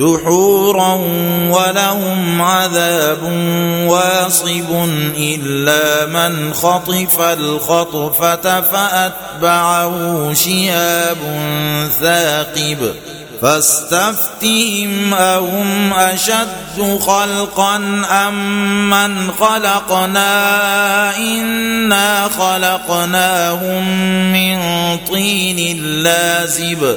دحورا ولهم عذاب واصب إلا من خطف الخطفة فأتبعه شهاب ثاقب فاستفتهم أهم أشد خلقا أم من خلقنا إنا خلقناهم من طين لازب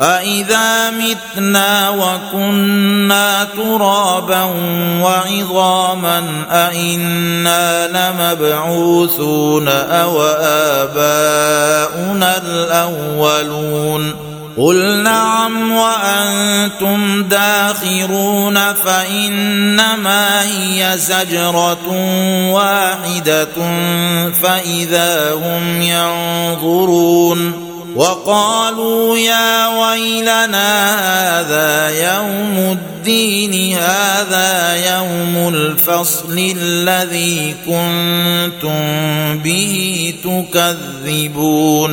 أإذا متنا وكنا ترابا وعظاما أإنا لمبعوثون أو آباؤنا الأولون قل نعم وأنتم داخرون فإنما هي زجرة واحدة فإذا هم ينظرون وقالوا يا ويلنا هذا يوم الدين هذا يوم الفصل الذي كنتم به تكذبون.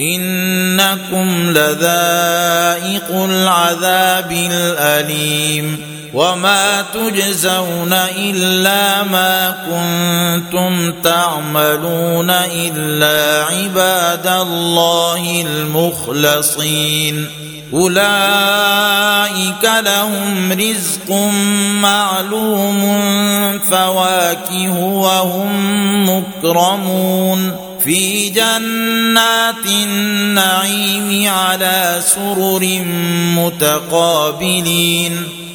إنكم لذائق العذاب الأليم وما تجزون إلا ما كنتم تعملون إلا عباد الله المخلصين. أولئك لهم رزق معلوم فواكه وهم مكرمون. في جنات النعيم على سرر متقابلين.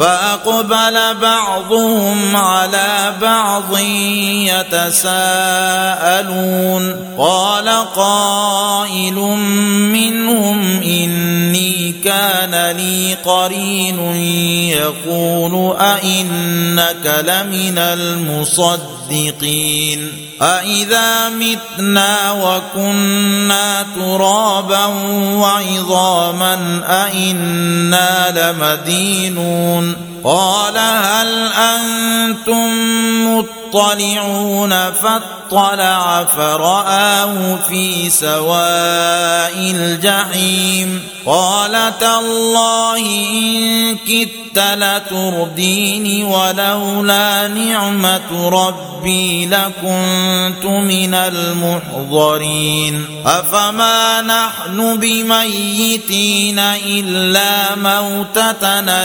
فأقبل بعضهم على بعض يتساءلون. قال قائل منهم إني كان لي قرين يقول أئنك لمن المصدقين. أإذا متنا وكنا ترابا وعظاما أئنا لمدينون قال هل أنتم مطلعون فاطلع فرآه في سواء الجحيم قال تالله إن كدت لترديني ولولا نعمة ربي لكنت من المحضرين أفما نحن بميتين إلا موتتنا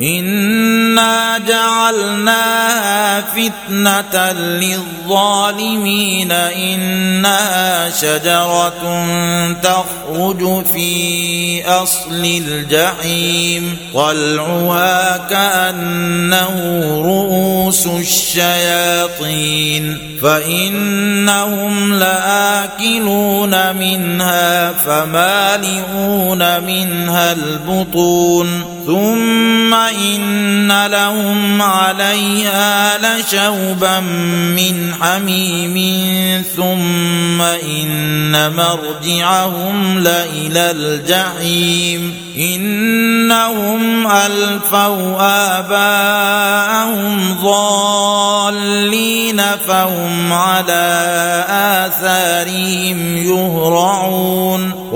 إنا جعلناها فتنة للظالمين إنها شجرة تخرج في أصل الجحيم طلعها كأنه رؤوس الشياطين فإنهم لآكلون منها فمالئون منها البطون ثم إن لهم عليها لشوبا من حميم ثم إن مرجعهم لإلى الجحيم إنهم ألفوا آباءهم ضالين فهم على آثارهم يهرعون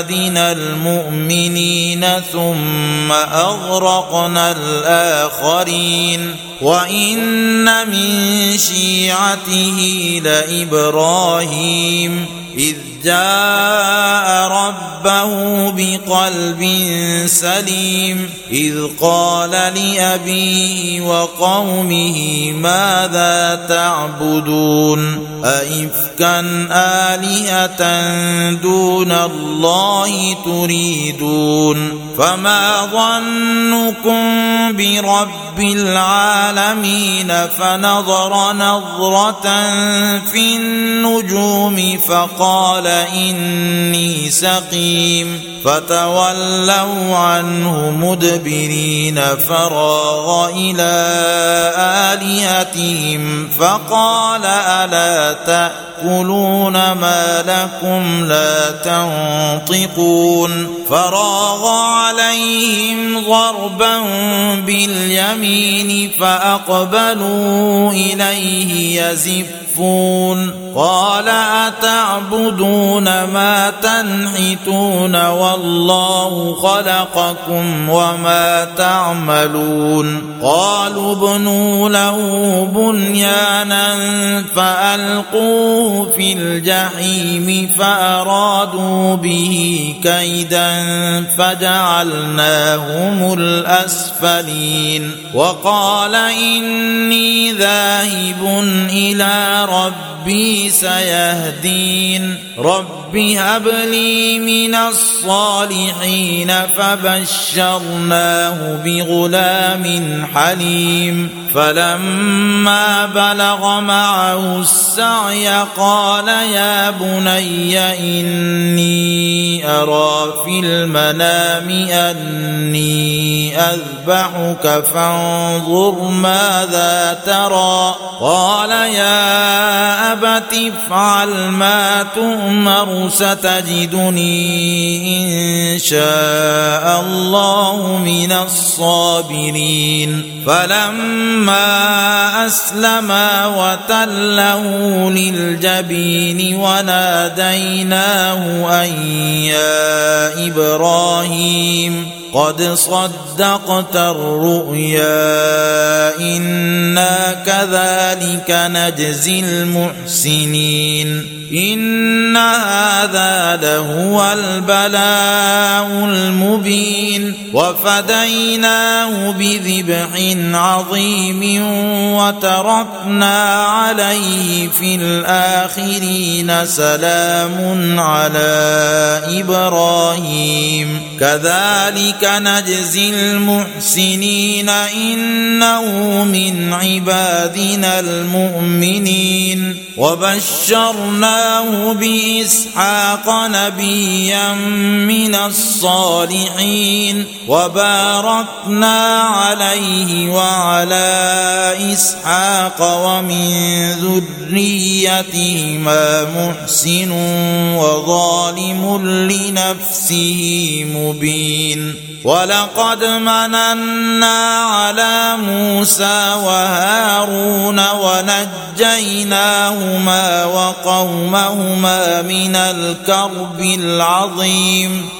عبادنا المؤمنين ثم أغرقنا الآخرين وإن من شيعته لإبراهيم إذ جاء ربه بقلب سليم إذ قال لأبيه وقومه ماذا تعبدون؟ أئفكا آلهة دون الله تريدون؟ فما ظنكم برب العالمين فنظر نظرة في النجوم فقال إني سقيم فتولوا عنه مدبرين فراغ إلى آلهتهم فقال ألا تأكلون ما لكم لا تنطقون فراغ عليهم ضربا باليمين فأقبلوا إليه يزفون قال أتعبدون ما تنحتون والله خلقكم وما تعملون قالوا ابنوا له بنيانا فألقوه في الجحيم فأرادوا به كيدا فجعلناهم الأسفلين وقال إني ذاهب إلى ربي سيهدين. رب هب لي من الصالحين فبشرناه بغلام حليم. فلما بلغ معه السعي قال يا بني إني أرى في المنام أني أذبحك فانظر ماذا ترى. قال يا أبت افعل ما تؤمر ستجدني إن شاء الله من الصابرين. فلما أسلما وتله للجبين وناديناه أن يا إبراهيم قد صدقت الرؤيا إنا كذلك نجزي المحسنين. إن هذا لهو البلاء المبين. وفديناه بذبح عظيم وتركنا عليه في الآخرين سلام على إبراهيم. كذلك نجزي المحسنين إنه من عبادنا المؤمنين. وبشرناه بإسحاق نبيا من الصالحين. وباركنا عليه وعلى إسحاق ومن ذريتهما محسن وظالم لنفسه مبين. ولقد مننا على موسى وهارون ونجيناهما وقومهما من الكرب العظيم.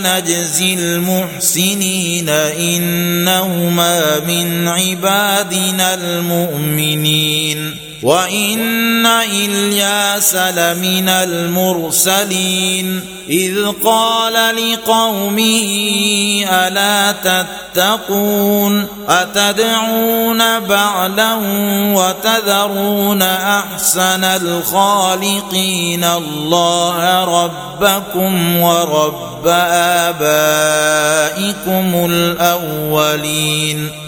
نجزي المحسنين إنهما من عبادنا المؤمنين. وان الياس لمن المرسلين اذ قال لقومه الا تتقون اتدعون بعلا وتذرون احسن الخالقين الله ربكم ورب ابائكم الاولين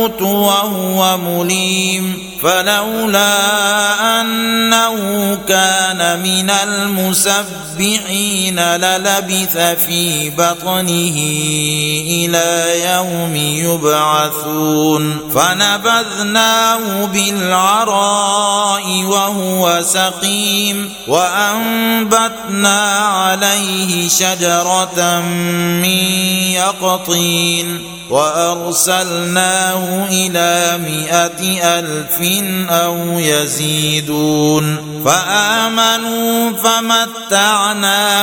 يموت وهو مليم فلولا أنه كان من المسبحين للبث في بطنه إلى يوم يبعثون فنبذناه بالعراء وهو سقيم وأنبتنا عليه شجرة من يقطين وأرسلناه إلى مائه ألف أو يزيدون فآمنوا فمتعناهم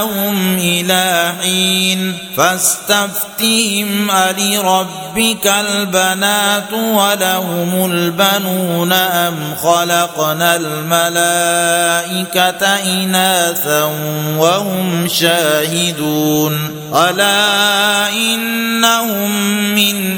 إلى حين فاستفتهم ألربك البنات ولهم البنون أم خلقنا الملائكة إناثا وهم شاهدون ألا إنهم من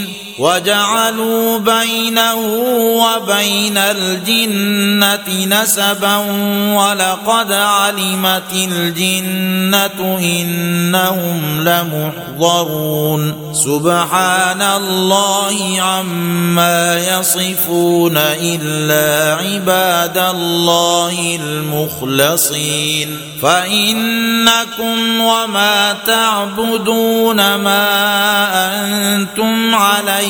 مبين وجعلوا بينه وبين الجنة نسبا ولقد علمت الجنة إنهم لمحضرون. سبحان الله عما يصفون إلا عباد الله المخلصين. فإنكم وما تعبدون ما أنتم عليه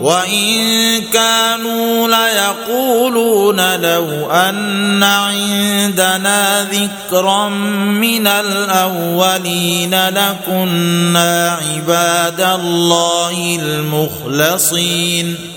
وإن كانوا ليقولون لو أن عندنا ذكرا من الأولين لكنا عباد الله المخلصين